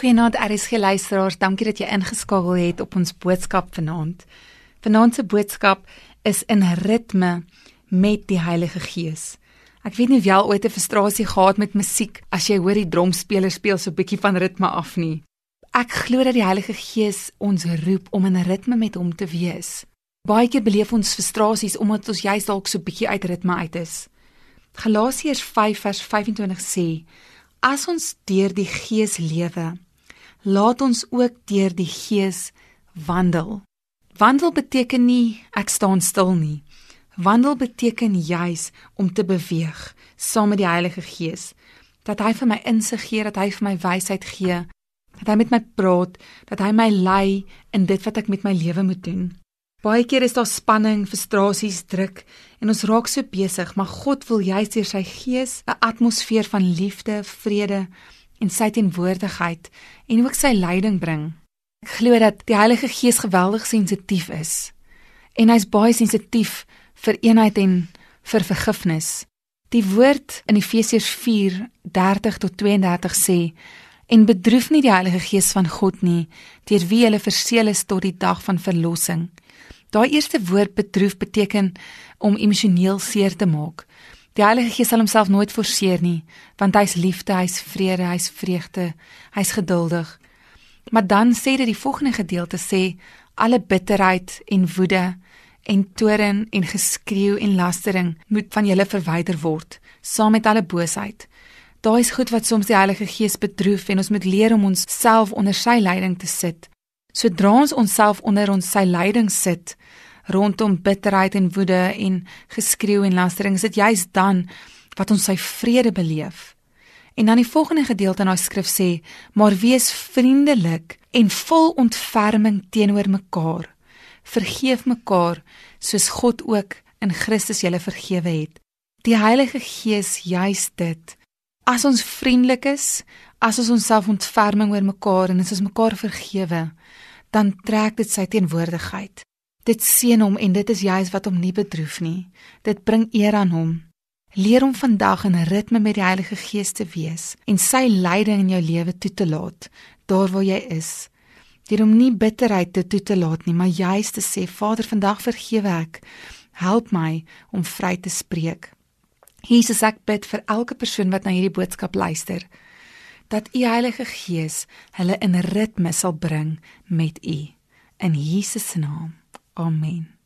Goeienaand RSG luisteraars, dankie dat jy ingeskakel het op ons boodskap vanaand. Vanaand se boodskap is in ritme met die Heilige Gees. Ek weet nie of jy al ooit 'n frustrasie gehad met musiek as jy hoor die drumspeler speel so 'n bietjie van ritme af nie. Ek glo dat die Heilige Gees ons roep om in ritme met hom te wees. Baie keer beleef ons frustrasies omdat ons juist dalk so bietjie uit ritme uit is. Galasiërs 5 vers 25 sê: As ons deur die Gees lewe, laat ons ook deur die Gees wandel. Wandel beteken nie ek staan stil nie. Wandel beteken juis om te beweeg saam met die Heilige Gees. Dat hy vir my insig gee, dat hy vir my wysheid gee, dat hy met my praat, dat hy my lei in dit wat ek met my lewe moet doen. Baie keer is daar spanning, frustrasies, druk en ons raak so besig, maar God wil juis deur sy Gees 'n atmosfeer van liefde, vrede en sy teenwoordigheid en ook sy leiding bring. Ek glo dat die Heilige Gees geweldig sensitief is en hy's baie sensitief vir eenheid en vir vergifnis. Die woord in Efesiërs 4:30 tot 32 sê: "En bedroef nie die Heilige Gees van God nie, deur wie jy verseël is tot die dag van verlossing." Daai eerste woord bedroef beteken om emosioneel seer te maak. Die Heilige Gees sal homself nooit forceer nie, want hy's liefde, hy's vrede, hy's vreugde, hy's geduldig. Maar dan sê dit die volgende gedeelte sê alle bitterheid en woede en toorn en geskreeu en lastering moet van julle verwyder word saam met alle boosheid. Daai is goed wat soms die Heilige Gees bedroef en ons moet leer om ons self onder sy leiding te sit. Sodra ons onsself onder ons sy leiding sit rondom bitterheid en woede en geskreeu en lastering, is dit juis dan wat ons sy vrede beleef. En dan die volgende gedeelte in daai skrif sê: "Maar wees vriendelik en vol ontferming teenoor mekaar." vergeef mekaar soos God ook in Christus julle vergewe het. Die Heilige Gees juis dit. As ons vriendelik is, as ons onsself ontferming oor mekaar en as ons mekaar vergewe, dan trek dit sy teenwoordigheid. Dit seën hom en dit is juis wat hom nie bedroef nie. Dit bring eer aan hom. Leer om vandag in ritme met die Heilige Gees te wees en sy leiding in jou lewe toe te laat, daar waar jy is deur om nie bitterheid te toe te laat nie, maar juist te sê Vader, vandag vergewe ek. Help my om vry te spreek. Jesus, ek bid vir elke persoon wat na hierdie boodskap luister, dat U Heilige Gees hulle in ritme sal bring met U. In Jesus se naam. Amen.